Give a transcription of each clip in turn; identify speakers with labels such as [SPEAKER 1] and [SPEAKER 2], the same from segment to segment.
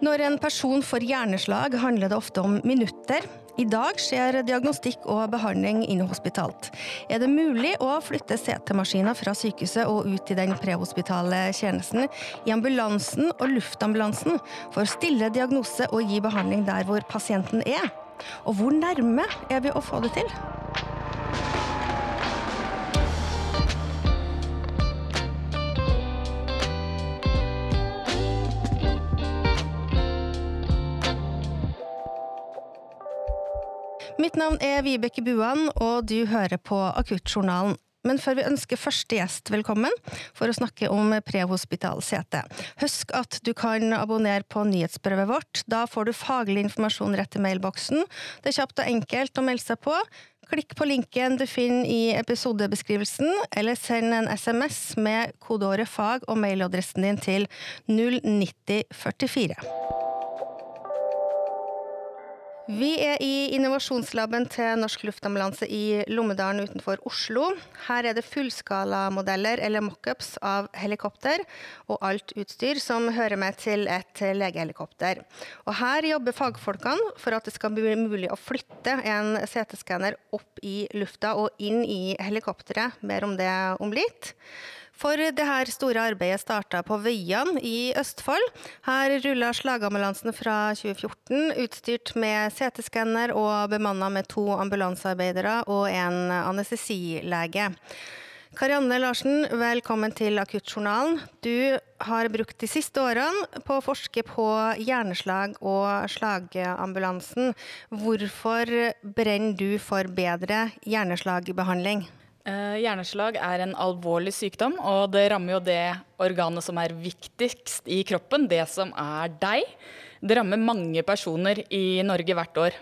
[SPEAKER 1] Når en person får hjerneslag, handler det ofte om minutter. I dag skjer diagnostikk og behandling inhospitalt. Er det mulig å flytte CT-maskiner fra sykehuset og ut i den prehospitale tjenesten, i ambulansen og luftambulansen, for å stille diagnose og gi behandling der hvor pasienten er? Og hvor nærme er vi å få det til? Navn er Vibeke Buan, og du hører på Akuttjournalen. Men før vi ønsker første gjest velkommen for å snakke om prehospital CT, husk at du kan abonnere på nyhetsbrevet vårt. Da får du faglig informasjon rett i mailboksen. Det er kjapt og enkelt å melde seg på. Klikk på linken du finner i episodebeskrivelsen, eller send en SMS med kodeåret fag og mailadressen din til 09044. Vi er i innovasjonslaben til Norsk Luftambulanse i Lommedalen utenfor Oslo. Her er det fullskalamodeller eller mockups av helikopter og alt utstyr som hører med til et legehelikopter. Og her jobber fagfolkene for at det skal bli mulig å flytte en CT-skanner opp i lufta og inn i helikopteret. Mer om det om litt. For det her store arbeidet starta på Vøyan i Østfold. Her rulla slagambulansen fra 2014, utstyrt med CT-skanner og bemanna med to ambulansearbeidere og en anestesilege. Karianne Larsen, velkommen til Akuttjournalen. Du har brukt de siste årene på å forske på hjerneslag og slagambulansen. Hvorfor brenner du for bedre hjerneslagbehandling?
[SPEAKER 2] Uh, hjerneslag er en alvorlig sykdom, og det rammer jo det organet som er viktigst i kroppen, det som er deg. Det rammer mange personer i Norge hvert år.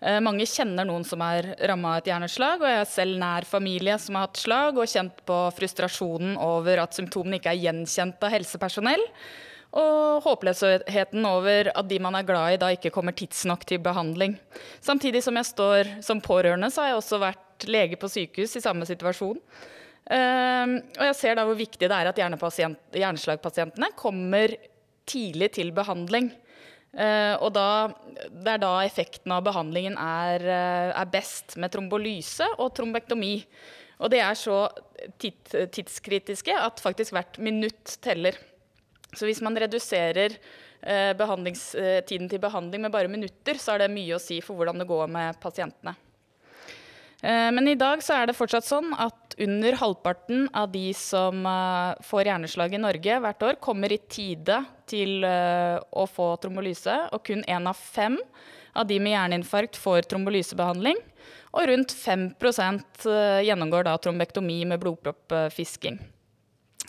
[SPEAKER 2] Uh, mange kjenner noen som er ramma av et hjerneslag, og jeg har selv nær familie som har hatt slag og kjent på frustrasjonen over at symptomene ikke er gjenkjent av helsepersonell. Og håpløsheten over at de man er glad i, da ikke kommer tidsnok til behandling. Samtidig som jeg står som pårørende, så har jeg også vært lege på sykehus i samme situasjon. Uh, og jeg ser da hvor viktig det er at hjerneslagpasientene kommer tidlig til behandling. Uh, og da, det er da effekten av behandlingen er, uh, er, best, med trombolyse og trombektomi. Og det er så tid, tidskritiske at faktisk hvert minutt teller. Så hvis man reduserer uh, tiden til behandling med bare minutter, så er det mye å si for hvordan det går med pasientene. Eh, men i dag så er det fortsatt sånn at under halvparten av de som eh, får hjerneslag i Norge hvert år, kommer i tide til eh, å få trombolyse, og kun én av fem av de med hjerneinfarkt får trombolysebehandling. Og rundt 5% gjennomgår da trombektomi med blodproppfisking.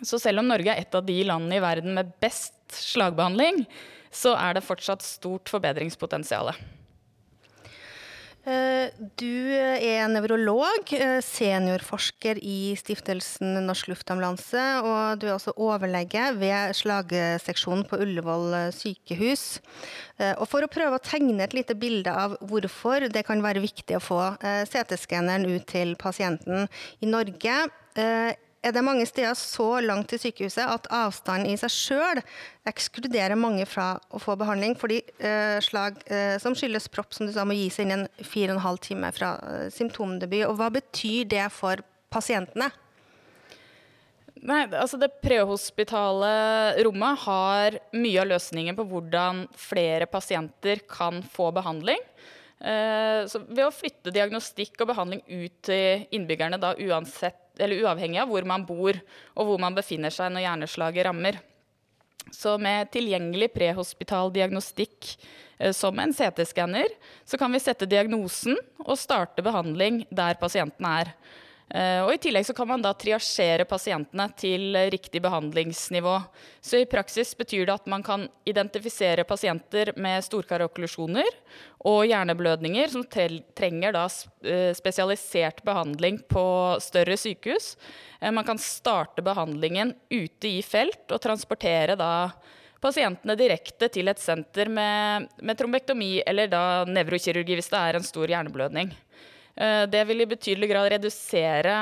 [SPEAKER 2] Så selv om Norge er et av de landene i verden med best slagbehandling, så er det fortsatt stort forbedringspotensial.
[SPEAKER 1] Eh, du er nevrolog, eh, seniorforsker i Stiftelsen Norsk Luftambulanse, og du er også overlege ved slagseksjonen på Ullevål sykehus. Eh, og for å prøve å tegne et lite bilde av hvorfor det kan være viktig å få CT-skanneren ut til pasienten i Norge, er det mange steder så langt til sykehuset at avstanden i seg sjøl ekskluderer mange fra å få behandling, fordi eh, slag eh, som skyldes propp, som du sa, må gis innen halv time fra eh, symptomdebut. Og hva betyr det for pasientene?
[SPEAKER 2] Nei, altså Det prehospitale rommet har mye av løsningen på hvordan flere pasienter kan få behandling. Eh, så ved å flytte diagnostikk og behandling ut til innbyggerne da uansett eller uavhengig av hvor man bor og hvor man befinner seg når hjerneslaget rammer. Så med tilgjengelig prehospital diagnostikk eh, som en CT-skanner, så kan vi sette diagnosen og starte behandling der pasienten er. Eh, og I tillegg så kan man da triasjere pasientene til riktig behandlingsnivå. Så I praksis betyr det at man kan identifisere pasienter med storkarokklusjoner og hjerneblødninger som trenger da eh, spesialisert behandling på større sykehus. Eh, man kan starte behandlingen ute i felt og transportere da pasientene direkte til et senter med, med trombektomi eller da nevrokirurgi hvis det er en stor hjerneblødning. Eh, det vil i betydelig grad redusere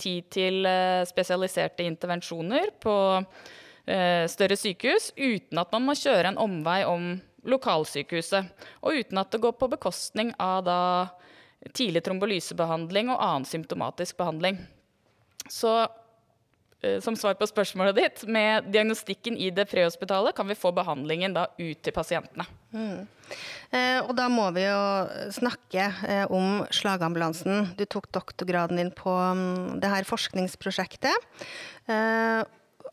[SPEAKER 2] tid til eh, spesialiserte intervensjoner på eh, større sykehus uten at man må kjøre en omvei om lokalsykehuset. Og uten at det går på bekostning av da tidlig trombolysebehandling og annen symptomatisk behandling. Så som svar på spørsmålet ditt, med diagnostikken i det prehospitalet kan vi få behandlingen da ut til pasientene. Mm.
[SPEAKER 1] Eh, og da må vi jo snakke eh, om slagambulansen. Du tok doktorgraden din på um, det her forskningsprosjektet. Eh,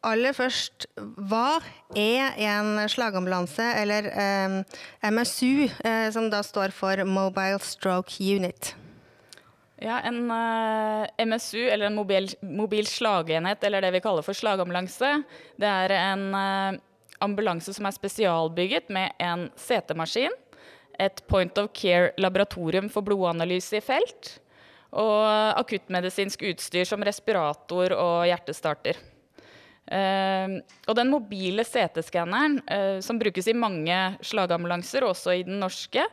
[SPEAKER 1] aller først, hva er en slagambulanse, eller eh, MSU, eh, som da står for Mobile Stroke Unit?
[SPEAKER 2] Ja, En uh, eh, MSU, eller en mobil, mobil, slagenhet, eller det vi kaller for slagambulanse, det er en uh, ambulanse som er spesialbygget med en CT-maskin, et point of care-laboratorium for blodanalyse i felt, og akuttmedisinsk utstyr som respirator og hjertestarter. Uh, og den mobile CT-skanneren, uh, som brukes i mange slagambulanser, også i den norske,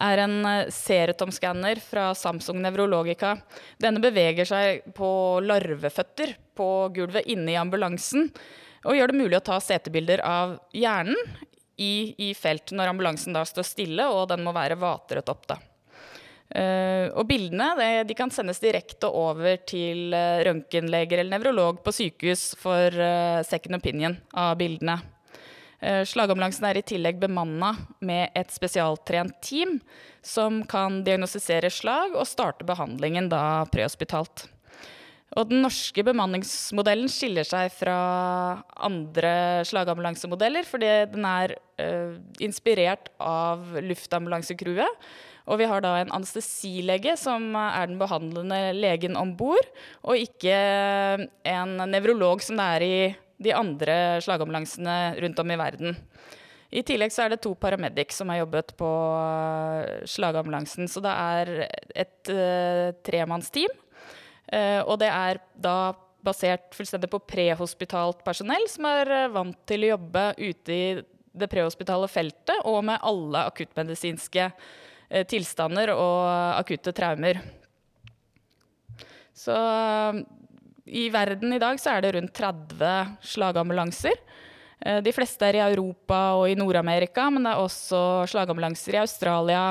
[SPEAKER 2] er en uh, eh, fra Samsung Nevrologica. Denne beveger seg på larveføtter på gulvet inne i ambulansen, og gjør det mulig å ta CT-bilder av hjernen i, i, felt når ambulansen da står stille og den må være vatret opp. da. Uh, og bildene de kan sendes direkte over til uh, røntgenleger eller nevrolog på sykehus for uh, second opinion av bildene. Slagambulansen er i tillegg bemanna med et spesialtrent team som kan diagnostisere slag og starte behandlingen da prehospitalt. Og den norske bemanningsmodellen skiller seg fra andre slagambulansemodeller fordi den er inspirert av luftambulansekrewet og vi har da en anestesilege som er den behandlende legen om bord, og ikke en nevrolog som det er i de andre slagambulansene rundt om i verden. I tillegg så er det to paramedics som har jobbet på eh, slagambulansen. Så det er et uh, tremannsteam. Uh, og det er da basert fullstendig på prehospitalt personell som er vant til å jobbe ute i det prehospitale feltet og med alle akuttmedisinske Eh, tilstander og akutte traumer. Så i verden i dag så er det rundt 30 slagambulanser. Eh, de fleste er i Europa og i Nord-Amerika, men det er også slagambulanser i Australia,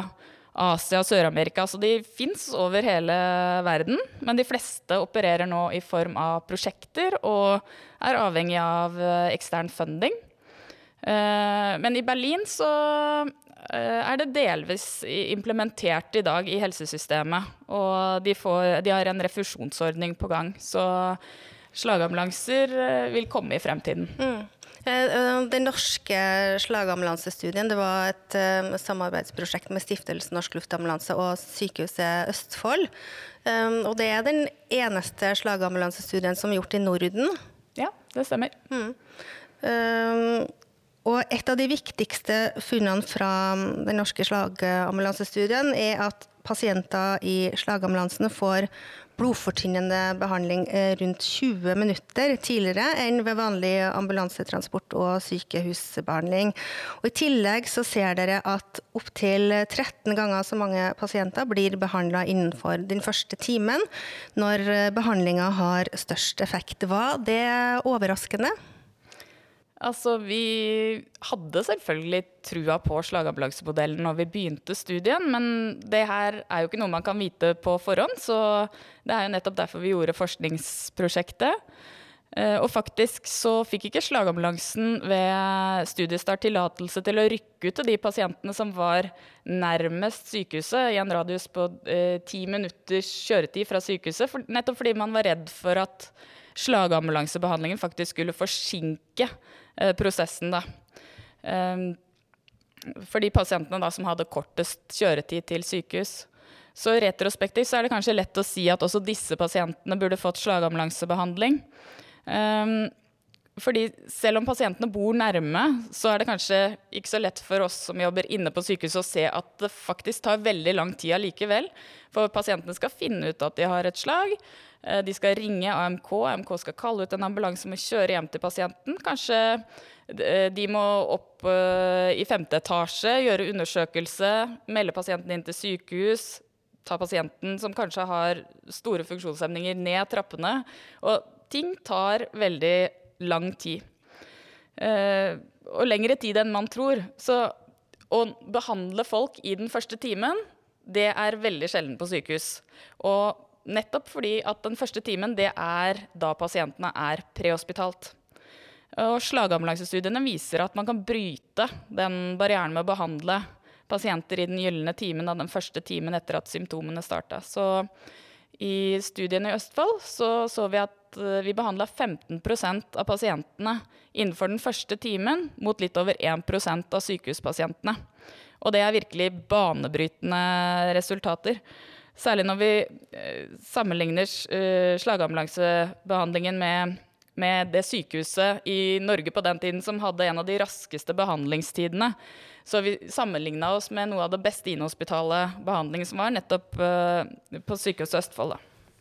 [SPEAKER 2] Asia og Sør-Amerika. Så de fins over hele verden, men de fleste opererer nå i form av prosjekter og er avhengig av eh, ekstern funding. Men i Berlin så Eh, er det delvis implementert i dag i helsesystemet. Og de, får, de har en refusjonsordning på gang. Så slagambulanser eh, vil komme i fremtiden. Mm.
[SPEAKER 1] Eh, den norske slagambulansestudien det var et samarbeidsprosjekt med Stiftelsen Norsk Luftambulanse og Sykehuset Østfold. og det er den eneste slagambulansestudien som er gjort i Norden.
[SPEAKER 2] Ja, det stemmer. Mm.
[SPEAKER 1] Og et av de viktigste funnene fra den norske slagambulansestudien er at pasienter i slagambulansen får blodfortynnende behandling eh, rundt 20 minutter tidligere enn ved vanlig ambulansetransport og sykehusbehandling. Og I tillegg så ser dere at opptil 13 ganger så mange pasienter blir behandla innenfor den første timen, når behandlinga har størst effekt. Var det overraskende?
[SPEAKER 2] Altså, Vi hadde selvfølgelig trua på slagambulansemodellen når vi begynte studien, men det her er jo ikke noe man kan vite på forhånd, så det er jo nettopp derfor vi gjorde forskningsprosjektet. Eh, og faktisk så fikk ikke slagambulansen ved studiestart tillatelse til å rykke ut til de pasientene som var nærmest sykehuset, i en radius på eh, ti minutters kjøretid fra sykehuset, nettopp fordi man var redd for at slagambulansebehandlingen faktisk skulle forsinke prosessen, da. Ehm, for de pasientene da, som hadde kortest kjøretid til sykehus. Så retrospektivt så er det kanskje lett å si at også disse pasientene burde fått slagambulansebehandling. Um, fordi selv om pasientene bor nærme, så er det kanskje ikke så lett for oss som jobber inne på sykehuset å se at det faktisk tar veldig lang tid allikevel. For pasientene skal finne ut at de har et slag. Eh, de skal ringe AMK, AMK skal kalle ut en ambulanse og kjøre hjem til pasienten. Kanskje eh, de må opp eh, i femte etasje, gjøre undersøkelse, melde pasienten inn til sykehus. Ta pasienten som kanskje har store funksjonshemninger, ned trappene. Og ting tar veldig lang tid. og lengre tid enn man tror. Så å behandle folk i den første timen, det er veldig sjelden på sykehus. Og nettopp fordi at den første timen, det er da pasientene er prehospitalt. Og slagambulansestudiene viser at man kan bryte den barrieren med å behandle pasienter i den gylne timen av den første timen etter at symptomene starta. Så i studiene i Østfold så, så vi at eh, vi behandla 15% av pasientene innenfor den første timen, mot litt over 1% av sykehuspasientene. Og det er virkelig banebrytende resultater. Særlig når vi eh, sammenligner eh, slagambulansebehandlingen med med det sykehuset i Norge på den tiden som hadde en av de raskeste behandlingstidene. Så vi sammenligna oss med noe av det beste inhospitale behandlingen som var, nettopp på Sykehuset Østfold.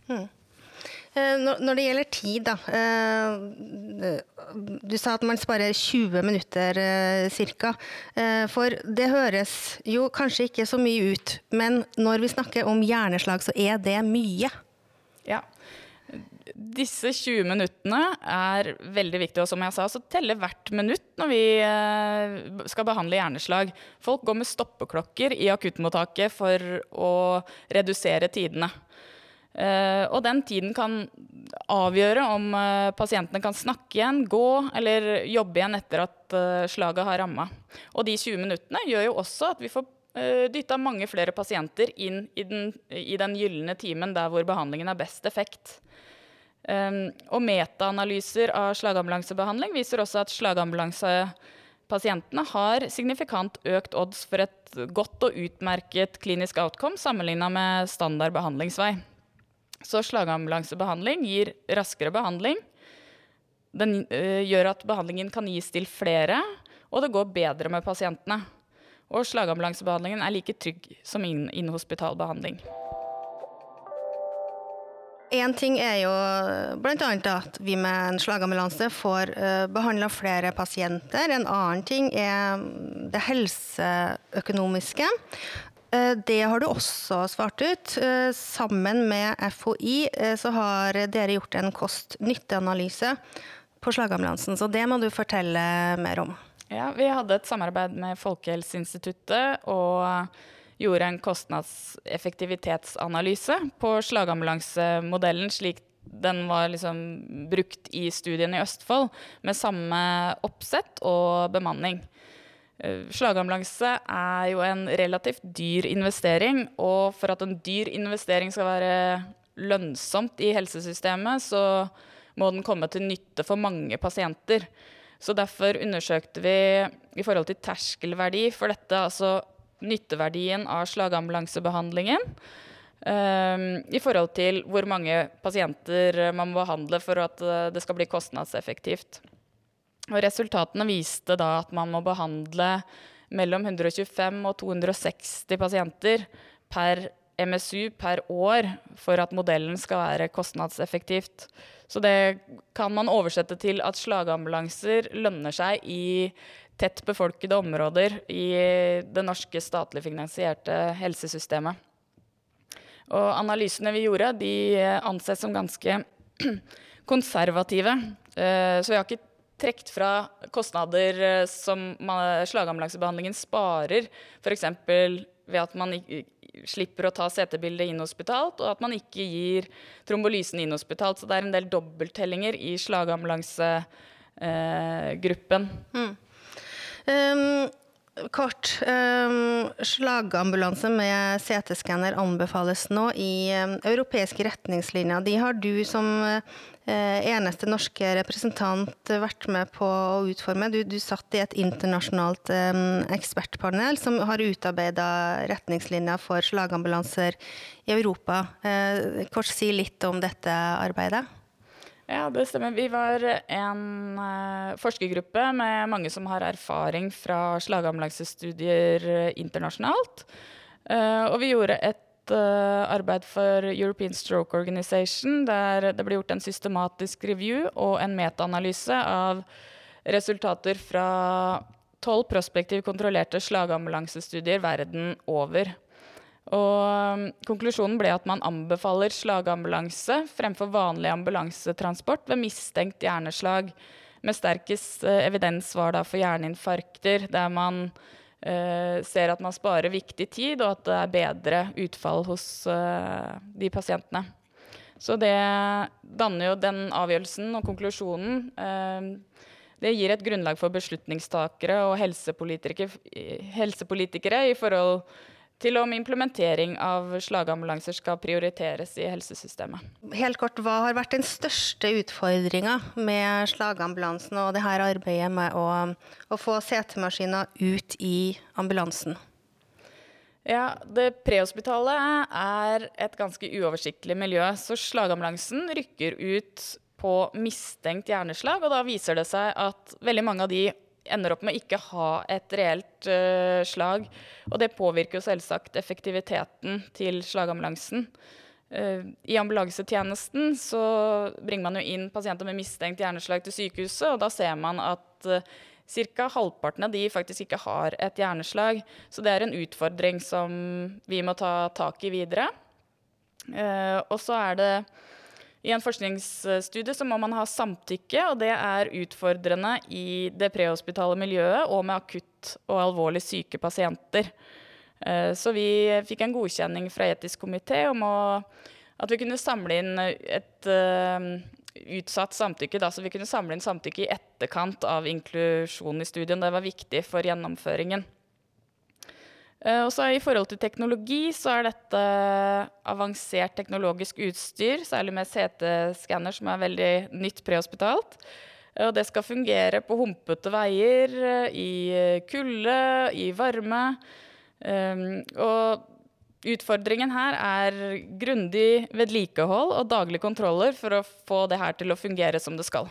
[SPEAKER 2] Mm.
[SPEAKER 1] Når det gjelder tid, da. Eh, du sa at man sparer 20 minutter ca. For det høres jo kanskje ikke så mye ut, men når vi snakker om hjerneslag, så er det mye.
[SPEAKER 2] Ja, disse 20 minuttene er veldig viktige. Og som jeg sa, så teller hvert minutt når vi eh, skal behandle hjerneslag. Folk går med stoppeklokker i akuttmottaket for å redusere tidene. Eh, og den tiden kan avgjøre om eh, pasientene kan snakke igjen, gå eller jobbe igjen etter at slaget har ramma. Og de 20 minuttene gjør jo også at vi får dytta mange flere pasienter inn i den, i den gylne timen der hvor behandlingen har best effekt. Um, og metaanalyser av slagambulansebehandling viser også at slagambulansepasientene har signifikant økt odds for et godt og utmerket klinisk outcome sammenligna med standard behandlingsvei. Så slagambulansebehandling gir raskere behandling. Den uh, gjør at behandlingen kan gis til flere, og det går bedre med pasientene. Og slagambulansebehandlingen er like trygg som inhospital behandling.
[SPEAKER 1] Én ting er jo bl.a. at vi med en slagambulanse får eh, behandla flere pasienter. En annen ting er det helseøkonomiske. Uh, det har du også svart ut. Uh, sammen med FHI så har dere gjort en kost-nytte-analyse på slagambulansen, så det må du fortelle mer om.
[SPEAKER 2] Ja, vi hadde et samarbeid med Folkehelseinstituttet og gjorde en kostnadseffektivitetsanalyse på slagambulansemodellen slik den var liksom brukt i studien i Østfold, med samme oppsett og bemanning. Eh, slagambulanse er jo en relativt dyr investering, og for at en dyr investering skal være lønnsomt i helsesystemet, så må den komme til nytte for mange pasienter. Så derfor undersøkte vi i forhold til terskelverdi for dette, altså nytteverdien av slagambulansebehandlingen. Um, I forhold til hvor mange pasienter man må behandle for at eh, det skal bli kostnadseffektivt. Og resultatene viste da at man må behandle mellom 125 og 260 pasienter per MSU per år for at modellen skal være kostnadseffektivt. Så det kan man oversette til at slagambulanser lønner seg i tett befolkede områder i det norske statlig finansierte helsesystemet. Og analysene vi gjorde, de anses som ganske konservative. Eh, så vi har ikke trukket fra kostnader eh, som slagambulansebehandlingen sparer, f.eks. ved at man slipper å ta CT-bildet inhospitalt, og at man ikke gir trombolysen inhospitalt. Så det er en del dobbelttellinger i slagambulansegruppen. Eh, mm.
[SPEAKER 1] Um, kort. Um, slagambulanse med CT-skanner anbefales nå i um, europeiske retningslinjer. De har du som uh, eneste norske representant vært med på å utforme. Du, du satt i et internasjonalt um, ekspertpanel som har utarbeida retningslinjer for slagambulanser i Europa. Uh, kort si litt om dette arbeidet.
[SPEAKER 2] Ja, det stemmer. Vi var en uh, forskergruppe med mange som har erfaring fra slagambulansestudier internasjonalt. Uh, og vi gjorde et uh, arbeid for European Stroke Organization, der det ble gjort en systematisk review og en metaanalyse av resultater fra tolv prospektiv kontrollerte slagambulansestudier verden over. Og um, konklusjonen ble at man anbefaler slagambulanse fremfor vanlig ambulansetransport ved mistenkt hjerneslag med sterkest evidens var da for hjerneinfarkter, der man uh, ser at man sparer viktig tid, og at det er bedre utfall hos uh, de pasientene. Så det danner jo den avgjørelsen og konklusjonen. Uh, det gir et grunnlag for beslutningstakere og helsepolitikere, helsepolitikere i forhold til om implementering av slagambulanser skal prioriteres i helsesystemet.
[SPEAKER 1] Helt kort, Hva har vært den største utfordringa med slagambulansen og det her arbeidet med å, å få CT-maskiner ut i ambulansen?
[SPEAKER 2] Ja, Det prehospitale er et ganske uoversiktlig miljø. Så slagambulansen rykker ut på mistenkt hjerneslag, og da viser det seg at veldig mange av de ender opp med å ikke ha et reelt uh, slag. Og det påvirker jo selvsagt effektiviteten til slagambulansen. Uh, I ambulansetjenesten så bringer man jo inn pasienter med mistenkt hjerneslag til sykehuset, og da ser man at uh, ca. halvparten av de faktisk ikke har et hjerneslag. Så det er en utfordring som vi må ta tak i videre. Og så er det i en forskningsstudie så må man ha samtykke, og det er utfordrende i det prehospitale miljøet og med akutt og alvorlig syke pasienter. Eh, så vi fikk en godkjenning fra etisk komité om å, at vi kunne samle inn et uh, utsatt samtykke. Da, så vi kunne samle inn samtykke i etterkant av inklusjon i studien. Det var viktig for gjennomføringen. Eh, og så I forhold til teknologi så er dette avansert teknologisk utstyr, særlig med CT-skanner, som er veldig nytt prehospitalt. Eh, og det skal fungere på humpete veier, eh, i kulde, i varme. Og utfordringen her er grundig vedlikehold og daglige kontroller for å få det her til å fungere som det skal.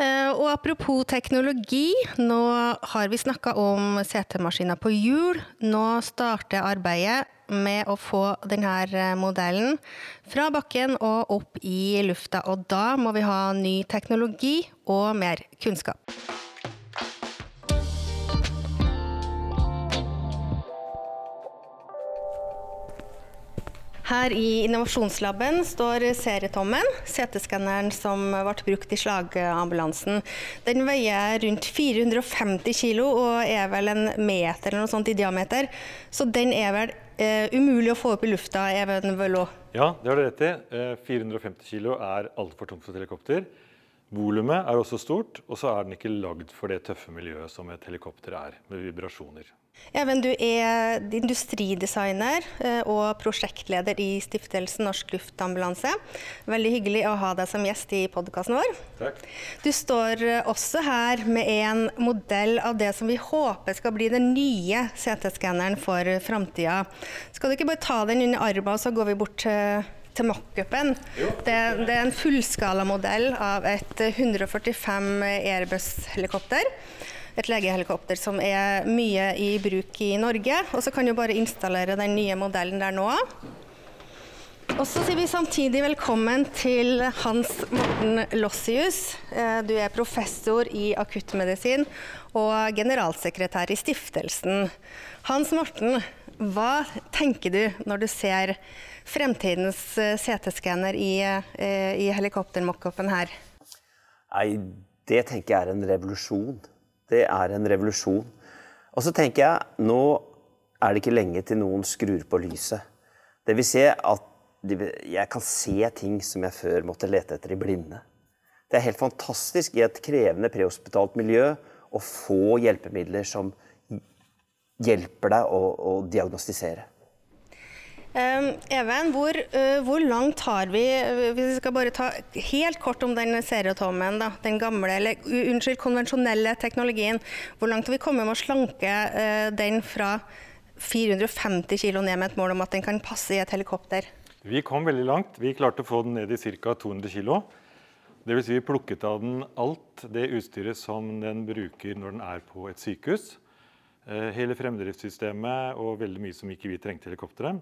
[SPEAKER 1] Eh, og apropos teknologi, nå har vi snakka om CT-maskiner på hjul. Nå starter arbeidet med å få denne eh, modellen fra bakken og opp i lufta. Og da må vi ha ny teknologi og mer kunnskap. Her i innovasjonslaben står serietommen, CT-skanneren som ble brukt i slagambulansen. Den veier rundt 450 kg og er vel en meter eller noe sånt i diameter. Så den er vel eh, umulig å få opp i lufta, Even Vøllå?
[SPEAKER 3] Ja, det har du rett i. Eh, 450 kg er altfor tungt for et helikopter. Volumet er også stort, og så er den ikke lagd for det tøffe miljøet som et helikopter er, med vibrasjoner.
[SPEAKER 1] Even, du er industridesigner eh, og prosjektleder i stiftelsen Norsk Luftambulanse. Veldig hyggelig å ha deg som gjest i podkasten vår.
[SPEAKER 3] Takk.
[SPEAKER 1] Du står eh, også her med en modell av det som vi håper skal bli den nye CT-skanneren for framtida. Skal du ikke bare ta den under armen, så går vi bort til til mockupen. Det, det, er en fullskalamodell av et 145 Airbus-helikopter et legehelikopter som er mye i bruk i Norge. Og så kan du bare installere den nye modellen der nå. Og så sier vi samtidig velkommen til Hans Morten Lossius. Eh, du er professor i akuttmedisin og generalsekretær i stiftelsen. Hans Morten, hva tenker du når du ser fremtidens eh, CT-skanner i, eh, i helikoptermockupen her?
[SPEAKER 4] Nei, det tenker jeg er en revolusjon. Det er en revolusjon. Og så tenker jeg nå er det ikke lenge til noen skrur på lyset. Det vil si at jeg kan se ting som jeg før måtte lete etter i blinde. Det er helt fantastisk i et krevende prehospitalt miljø å få hjelpemidler som hjelper deg å, å diagnostisere.
[SPEAKER 1] Even, hvor, uh, hvor, langt har vi Hvis vi skal bare ta helt kort om den serotomen, da, den gamle, eller unnskyld, konvensjonelle teknologien. Hvor langt har vi kommet med å slanke uh, den fra 450 kg ned med et mål om at den kan passe i et helikopter?
[SPEAKER 3] Vi kom veldig langt. Vi klarte å få den ned i ca. 200 kg. Dvs. Si vi plukket av den alt det utstyret som den bruker når den er på et sykehus. Hele fremdriftssystemet og veldig mye som ikke vi trengte i helikopteret.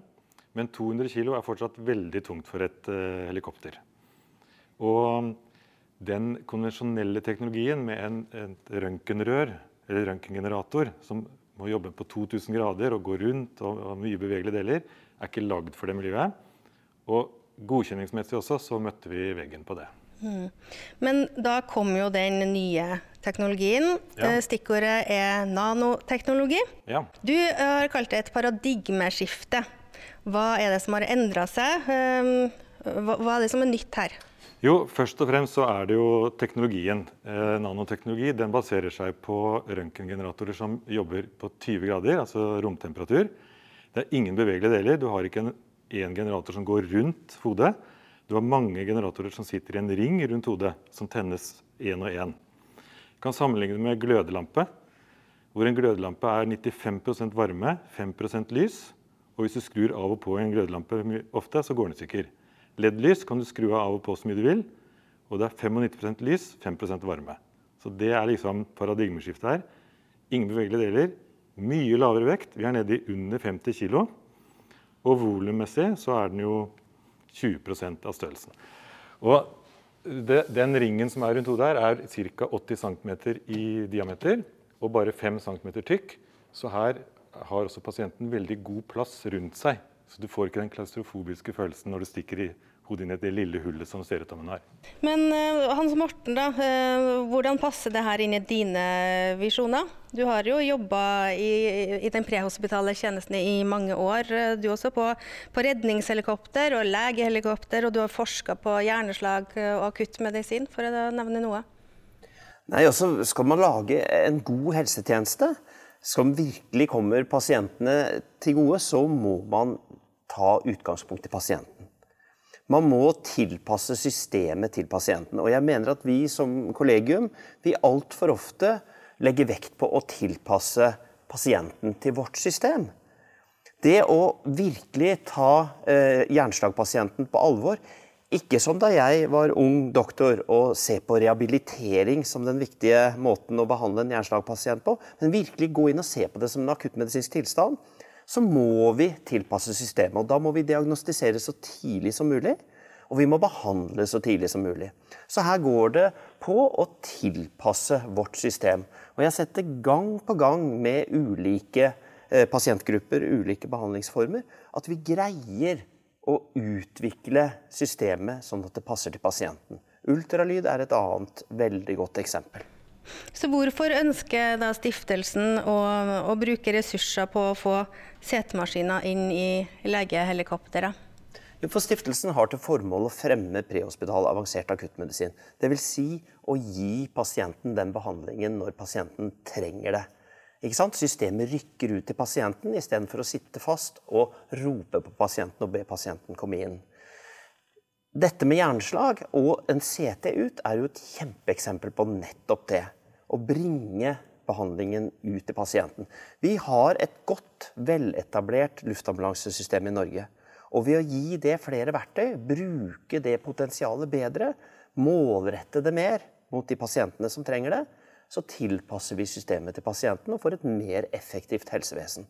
[SPEAKER 3] Men 200 kg er fortsatt veldig tungt for et uh, helikopter. Og den konvensjonelle teknologien med en, et røntgenrør, eller røntgengenerator, som må jobbe på 2000 grader og gå rundt og, ha mye bevegelige deler, er ikke lagd for det miljøet. Og godkjenningsmessig også så møtte vi veggen på det.
[SPEAKER 1] Mm. Men da kom jo den nye teknologien.
[SPEAKER 3] Ja.
[SPEAKER 1] Eh, Stikkordet er nanoteknologi.
[SPEAKER 3] Ja.
[SPEAKER 1] Du har kalt det et paradigmeskifte. Hva er det som har endra seg? Um, Hva er det som er nytt her?
[SPEAKER 3] Jo, først og fremst så er det jo teknologien. Eh, nanoteknologi den baserer seg på røntgengeneratorer som jobber på 20 grader, altså romtemperatur. Det er ingen bevegelige deler. Du har ikke en generator som går rundt hodet. Du har mange generatorer som sitter i en ring rundt hodet, som tennes én og én. Du kan sammenligne det med glødelampe, hvor en glødelampe er 95% varme, 5% lys. Og hvis du skrur av og på en glødelampe ofte, så går den i stykker. LED-lys kan du skru av og på så mye du vil, og det er 95% lys, 5% varme. Så det er liksom paradigmeskiftet her. Ingen bevegelige deler, mye lavere vekt. Vi er nede i under 50 kg. Og volummessig så er den jo 20% av størrelsen. Og det, den ringen som er rundt hodet her, er ca. 80 cm i diameter og bare 5 cm tykk. Så her har også pasienten veldig god plass rundt seg. Så du får ikke den klaustrofobiske følelsen når du stikker i hodet inn i det lille hullet som ser ut som en har.
[SPEAKER 1] Men eh, Hans Morten, da, eh, hvordan passer det her inn i dine visjoner? Du har jo jobba i, i den prehospitale tjenesten i mange år. Du Du også på, på redningshelikopter og legehelikopter, og du har forska på hjerneslag eh, og akuttmedisin, for å nevne noe.
[SPEAKER 4] Nei, altså Skal man lage en god helsetjeneste som virkelig kommer pasientene til gode, så må man ta utgangspunkt i pasienten. Man må tilpasse systemet til pasienten. Og jeg mener at vi som kollegium vi altfor ofte legger vekt på å tilpasse pasienten til vårt system. Det å virkelig ta eh, jernslagpasienten på alvor, ikke som da jeg var ung doktor og se på rehabilitering som den viktige måten å behandle en hjerneslagpasient på, men virkelig gå inn og se på det som en akuttmedisinsk tilstand, så må vi tilpasse systemet. Og da må vi diagnostisere så tidlig som mulig, og vi må behandle så tidlig som mulig. Så her går det på å tilpasse vårt system. Og jeg har sett det gang på gang med ulike eh, pasientgrupper, ulike behandlingsformer, at vi greier å utvikle systemet sånn at det passer til pasienten. Ultralyd er et annet veldig godt eksempel.
[SPEAKER 1] Så hvorfor ønsker da stiftelsen å, å bruke ressurser på å få setemaskiner inn i legehelikopteret?
[SPEAKER 4] Jo, For Stiftelsen har til formål å fremme prehospital avansert akuttmedisin. Dvs. Si å gi pasienten den behandlingen når pasienten trenger det. Systemet rykker ut til pasienten istedenfor å sitte fast og rope på pasienten og be pasienten komme inn. Dette med hjerneslag og en CT ut er jo et kjempeeksempel på nettopp det. Å bringe behandlingen ut til pasienten. Vi har et godt, veletablert luftambulansesystem i Norge. Og ved å gi det flere verktøy, bruke det potensialet bedre, målrette det mer mot de pasientene som trenger det, så tilpasser vi systemet til pasienten og får et mer effektivt helsevesen.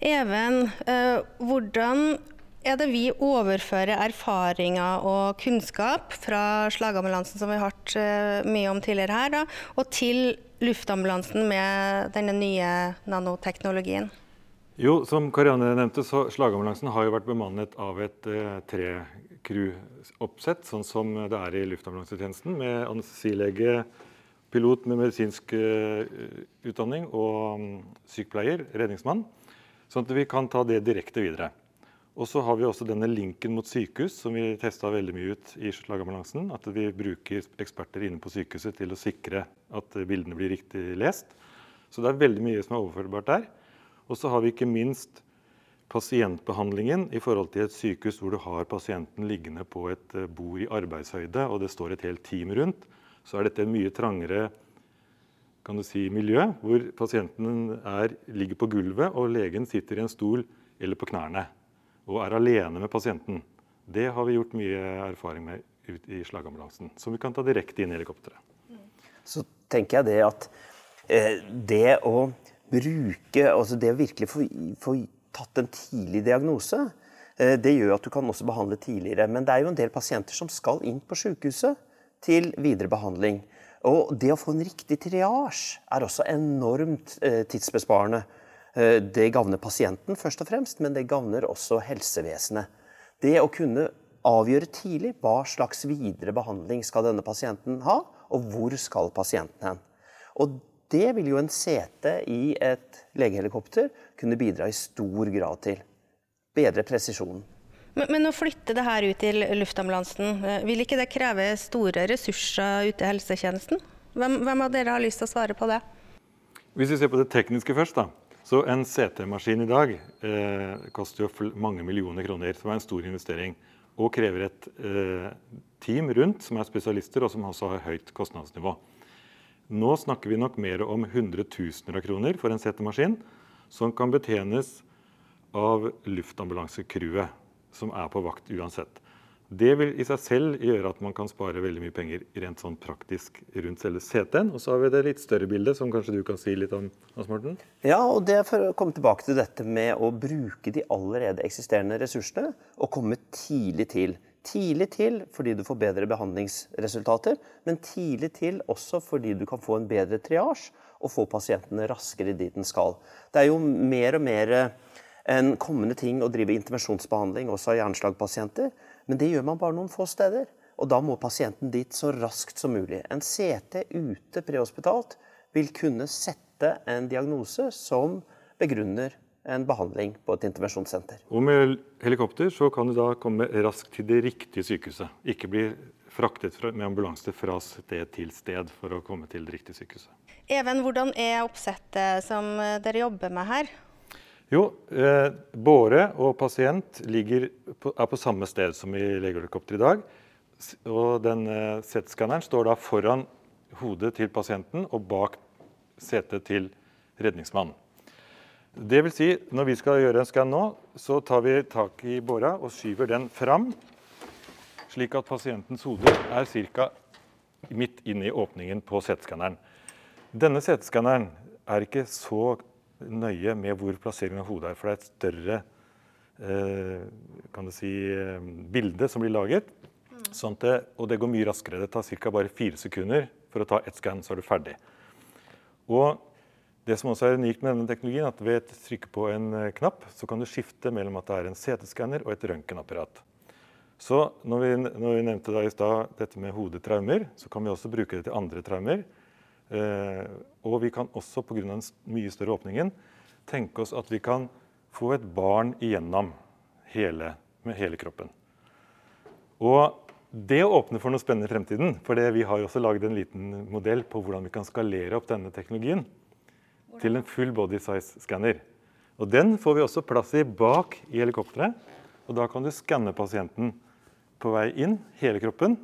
[SPEAKER 1] Even, eh, hvordan er det vi overfører erfaringer og kunnskap fra slagambulansen, som vi har hørt eh, mye om tidligere her, da, og til luftambulansen med denne nye nanoteknologien?
[SPEAKER 3] Jo, som Karianne nevnte, så slagambulansen har jo vært bemannet av et eh, tre-crew-oppsett, sånn som det er i luftambulansetjenesten, med anestesilege, pilot med medisinsk eh, utdanning og mm, sykepleier, redningsmann, sånn at vi kan ta det direkte videre. Og så har vi også denne linken mot sykehus, som vi testa veldig mye ut i slagambulansen. At vi bruker eksperter inne på sykehuset til å sikre at bildene blir riktig lest. Så det er veldig mye som er overførbart der. Og så har vi ikke minst pasientbehandlingen i forhold til et sykehus hvor du har pasienten liggende på et eh, bord i arbeidshøyde, og det står et helt team rundt. Så er dette en mye trangere kan du si, miljø, hvor pasienten er, ligger på gulvet, og legen sitter i en stol eller på knærne og er alene med pasienten. Det har vi gjort mye erfaring med ut i slagambulansen, som vi kan ta direkte inn i helikopteret.
[SPEAKER 4] så tenker jeg det at eh, det å bruke Altså det å virkelig få, få tatt en tidlig diagnose, eh, det gjør at du kan også behandle tidligere. Men det er jo en del pasienter som skal inn på sykehuset til videre behandling. Og det å få en riktig triasje er også enormt eh, tidsbesparende. Eh, Det gagner pasienten først og fremst, men det gagner også helsevesenet. Det å kunne avgjøre tidlig hva slags videre behandling skal denne pasienten ha, og hvor skal pasienten hen. Og det vil jo en sete i et legehelikopter kunne bidra i stor grad til. Bedre presisjonen.
[SPEAKER 1] Men, men, å flytte det her ut til luftambulansen, eh, vil ikke det kreve store ressurser ute i helsetjenesten? Hvem, hvem, av dere har lyst til å svare på det?
[SPEAKER 3] Hvis vi ser på det tekniske først, da. Så en CT-maskin i dag eh, koster jo mange millioner kroner, som er en stor investering. Og krever et eh, team rundt som er spesialister, og som også har høyt kostnadsnivå. Nå snakker vi nok mer om hundretusener av kroner for en CT-maskin, som kan betjenes av luftambulansekrewet som er på vakt uansett. Det vil i seg selv gjøre at man kan spare veldig mye penger rent sånn praktisk rundt selve CT-en. Og så har vi det litt større bildet, som kanskje du kan si litt om, Hans Morten?
[SPEAKER 4] Ja, og det er for å komme tilbake til dette med å bruke de allerede eksisterende ressursene og komme tidlig til. Tidlig til fordi du får bedre behandlingsresultater, men tidlig til også fordi du kan få en bedre triasje og få pasientene raskere dit den skal. Det er jo mer og mer en kommende ting å drive intervensjonsbehandling også av hjerneslagpasienter. Men det gjør man bare noen få steder. Og da må pasienten dit så raskt som mulig. En CT ute prehospitalt vil kunne sette en diagnose som begrunner en behandling på et intervensjonssenter.
[SPEAKER 3] Og med helikopter så kan du da komme raskt til det riktige sykehuset. Ikke bli fraktet med ambulanse fra sted til sted for å komme til det riktige sykehuset.
[SPEAKER 1] Even, hvordan er oppsettet som dere jobber med her?
[SPEAKER 3] Jo, eh, båre og pasient på, er på samme sted som i legehelikopteret i dag. Og den eh, CT-skanneren står da foran hodet til pasienten og bak setet til redningsmannen. Det vil si, når vi skal gjøre en skann nå, så tar vi tak i båra og skyver den fram, slik at pasientens hode er ca. midt inne i åpningen på CT-skanneren. Denne CT-skanneren er ikke så nøye med hvor plasseringen av hodet er. For det er et større eh, kan du si, eh, bilde som blir laget. Sånn det, og det går mye raskere. Det tar ca. bare fire sekunder for å ta ett skann, så er du ferdig. Og det som også er unikt med denne teknologien, at ved å trykke på en eh, knapp, så kan du skifte mellom at det er en CT-skanner og et røntgenapparat. Så når vi, når vi nevnte da i stad dette med hodetraumer, så kan vi også bruke det til andre traumer. Eh, og vi kan også pga. den mye større åpningen tenke oss at vi kan få et barn igjennom hele, med hele kroppen. Og det åpner for noe spennende i fremtiden. For vi har jo også laget en liten modell på hvordan vi kan skalere opp denne teknologien til en full body size scanner. Og Den får vi også plass i bak i helikopteret. Og Da kan du skanne pasienten på vei inn, hele kroppen.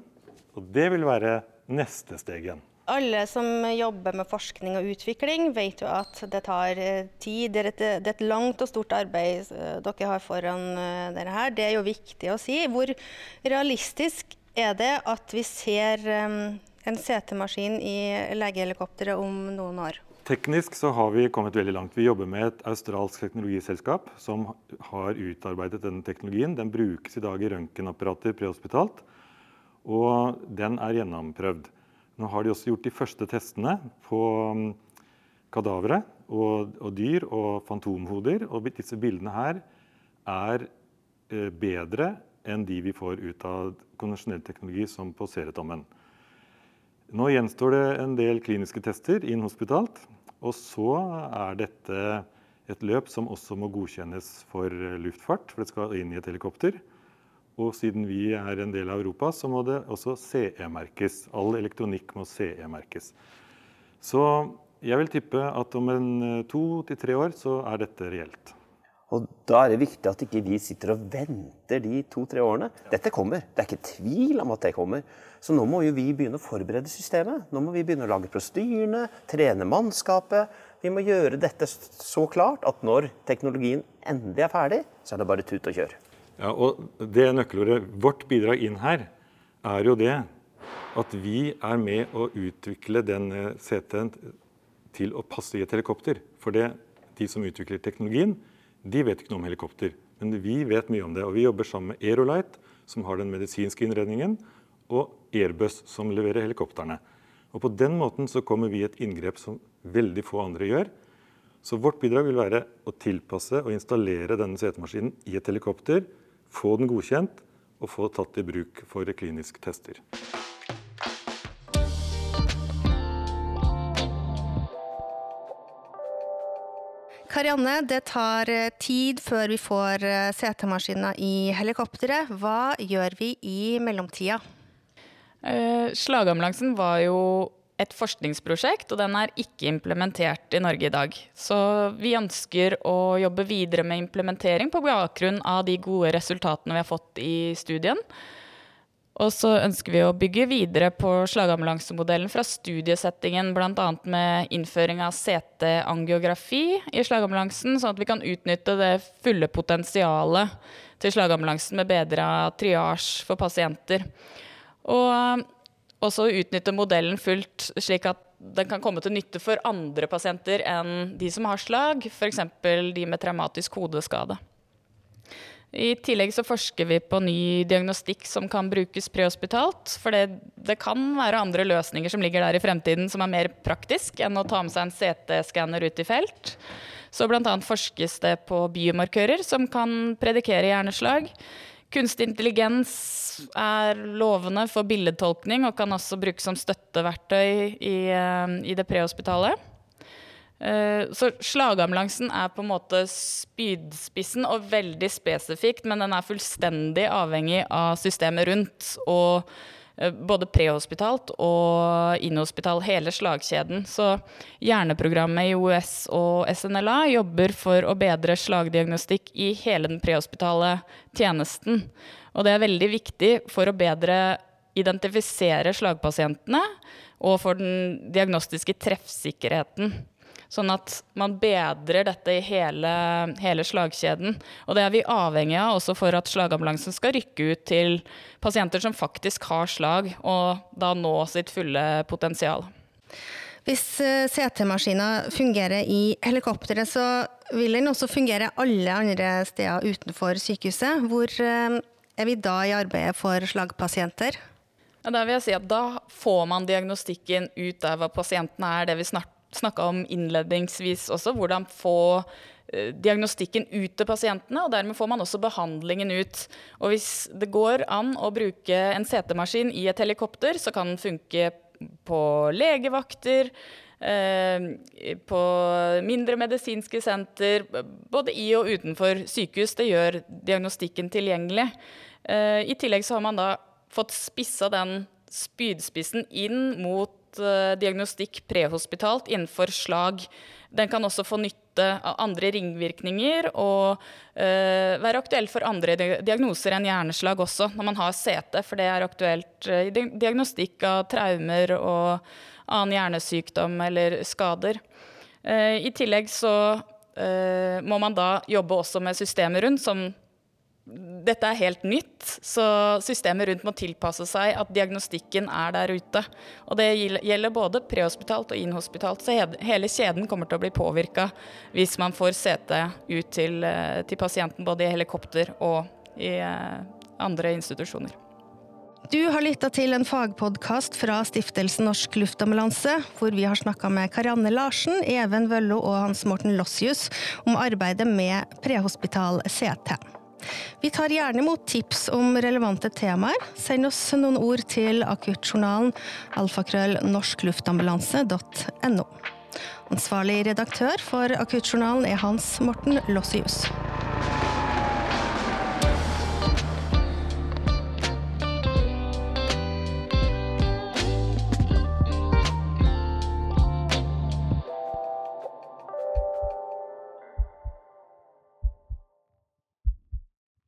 [SPEAKER 3] Og det vil være neste steg igjen
[SPEAKER 1] alle som jobber med forskning og utvikling, vet jo at det tar eh, tid. Det er et, det er et langt og stort arbeid eh, dere har foran eh, dere her. Det er jo viktig å si. Hvor realistisk er det at vi ser en CT-maskin i legehelikopteret om noen år?
[SPEAKER 3] Teknisk så har vi kommet veldig langt. Vi jobber med et australsk teknologiselskap som har utarbeidet denne teknologien. Den brukes i dag i røntgenapparater prehospitalt, og den er gjennomprøvd. Nå har de også gjort de første testene på um, kadavere og, og, dyr og fantomhoder. Og disse bildene her er eh, bedre enn de vi får ut av konvensjonell teknologi som på Ceretommen. Nå gjenstår det en del kliniske tester inhospitalt. Og så er dette et løp som også må godkjennes for luftfart, for det skal inn i et helikopter. Og siden vi er en del av Europa, så må det også CE-merkes. All elektronikk må CE-merkes. Så jeg vil tippe at om en eh, to til tre år så er dette reelt.
[SPEAKER 4] Og Da er det viktig at ikke vi sitter og venter de to-tre årene. Dette kommer. Det er ikke tvil om at det kommer. Så nå må jo vi begynne å forberede systemet. Nå må vi begynne å lage prostyrene, trene mannskapet. Vi må gjøre dette så klart at når teknologien endelig er ferdig, så er det bare tut og kjør.
[SPEAKER 3] Ja, og det nøkkelordet, Vårt bidrag inn her er jo det at vi er med å utvikle den CT-en til å passe i et helikopter. For det, de som utvikler teknologien, de vet ikke noe om helikopter. Men vi vet mye om det. Og vi jobber sammen med Aerolite, som har den medisinske innredningen, og Airbus, som leverer helikoptrene. Og På den måten så kommer vi i et inngrep som veldig få andre gjør. Så vårt bidrag vil være å tilpasse og installere denne CT-maskinen i et helikopter få den godkjent og få tatt i bruk for kliniske tester.
[SPEAKER 1] Karianne, det tar eh, tid før vi får eh, CT-maskiner i helikopteret. Hva gjør vi i mellomtida?
[SPEAKER 2] Eh, slagambulansen var jo et forskningsprosjekt, og den er ikke implementert i Norge i dag. Så vi ønsker å jobbe videre med implementering på bakgrunn av de gode resultatene vi har fått i studien. Og så ønsker vi å bygge videre på slagambulansemodellen fra studiesettingen, bl.a. med innføring av CT-angiografi i slagambulansen, sånn at vi kan utnytte det fulle potensialet til slagambulansen med bedra triasje for pasienter. Og også utnytte modellen fullt, slik at den kan komme til nytte for andre pasienter enn de som har slag, f.eks. de med traumatisk hodeskade. I tillegg så forsker vi på ny diagnostikk som kan brukes prehospitalt. For det, det, kan være andre løsninger som ligger der i fremtiden som er mer praktisk enn å ta med seg en CT-skanner ut i felt. Så bl.a. forskes det på biomarkører som kan predikere hjerneslag. Kunstig intelligens er lovende for billedtolkning og kan også brukes som støtteverktøy i, eh, i det prehospitale. Eh, så slagambulansen er på en måte spydspissen og veldig spesifikt, men den er fullstendig avhengig av systemet rundt. Og både prehospitalt og inhospital, hele slagkjeden. Så hjerneprogrammet i OUS og SNLA jobber for å bedre slagdiagnostikk i hele den prehospitale tjenesten. Og det er veldig viktig for å bedre identifisere slagpasientene og for den diagnostiske treffsikkerheten. Sånn at man bedrer dette i hele, hele, slagkjeden. Og det er vi avhengig av også for at slagambulansen skal rykke ut til pasienter som faktisk har slag, og da nå sitt fulle potensial.
[SPEAKER 1] Hvis eh, CT-maskiner fungerer i helikopteret, så vil den også fungere alle andre steder utenfor sykehuset. Hvor eh, er vi da i arbeidet for slagpasienter?
[SPEAKER 2] Ja, da vil jeg si at da får man diagnostikken ut der hvor pasientene er, det vi snart snakka om innledningsvis også, hvordan få eh, diagnostikken ut til pasientene, og dermed får man også behandlingen ut. Og hvis det går an å bruke en CT-maskin i et helikopter, så kan den funke på legevakter, eh, på mindre medisinske senter, både i og utenfor sykehus. Det gjør diagnostikken tilgjengelig. Eh, I tillegg så har man da fått spissa den spydspissen inn mot uh, diagnostikk prehospitalt innenfor slag. Den kan også få nytte av andre ringvirkninger og uh, være aktuell for andre diagnoser enn hjerneslag også, når man har CT, for det er aktuelt uh, i diagnostikk av traumer og annen hjernesykdom eller skader. I tillegg så må man da jobbe også med systemet rundt, som dette er helt nytt, så systemet rundt må tilpasse seg at diagnostikken er der ute. Og det gjelder både prehospitalt og inhospitalt, så hele kjeden kommer til å bli påvirka hvis man får CT ut til, eh, til, pasienten både i helikopter og i eh, andre institusjoner.
[SPEAKER 1] Du har lytta til en fagpodkast fra Stiftelsen Norsk Luftambulanse, hvor vi har snakka med Karianne Larsen, Even Vøllo og Hans Morten Lossius om arbeidet med prehospital CT. Vi tar gjerne imot tips om relevante temaer. Send oss noen ord til akuttjournalen alfakrøll norskluftambulanse.no. Ansvarlig redaktør for Akuttjournalen er Hans Morten Lossius.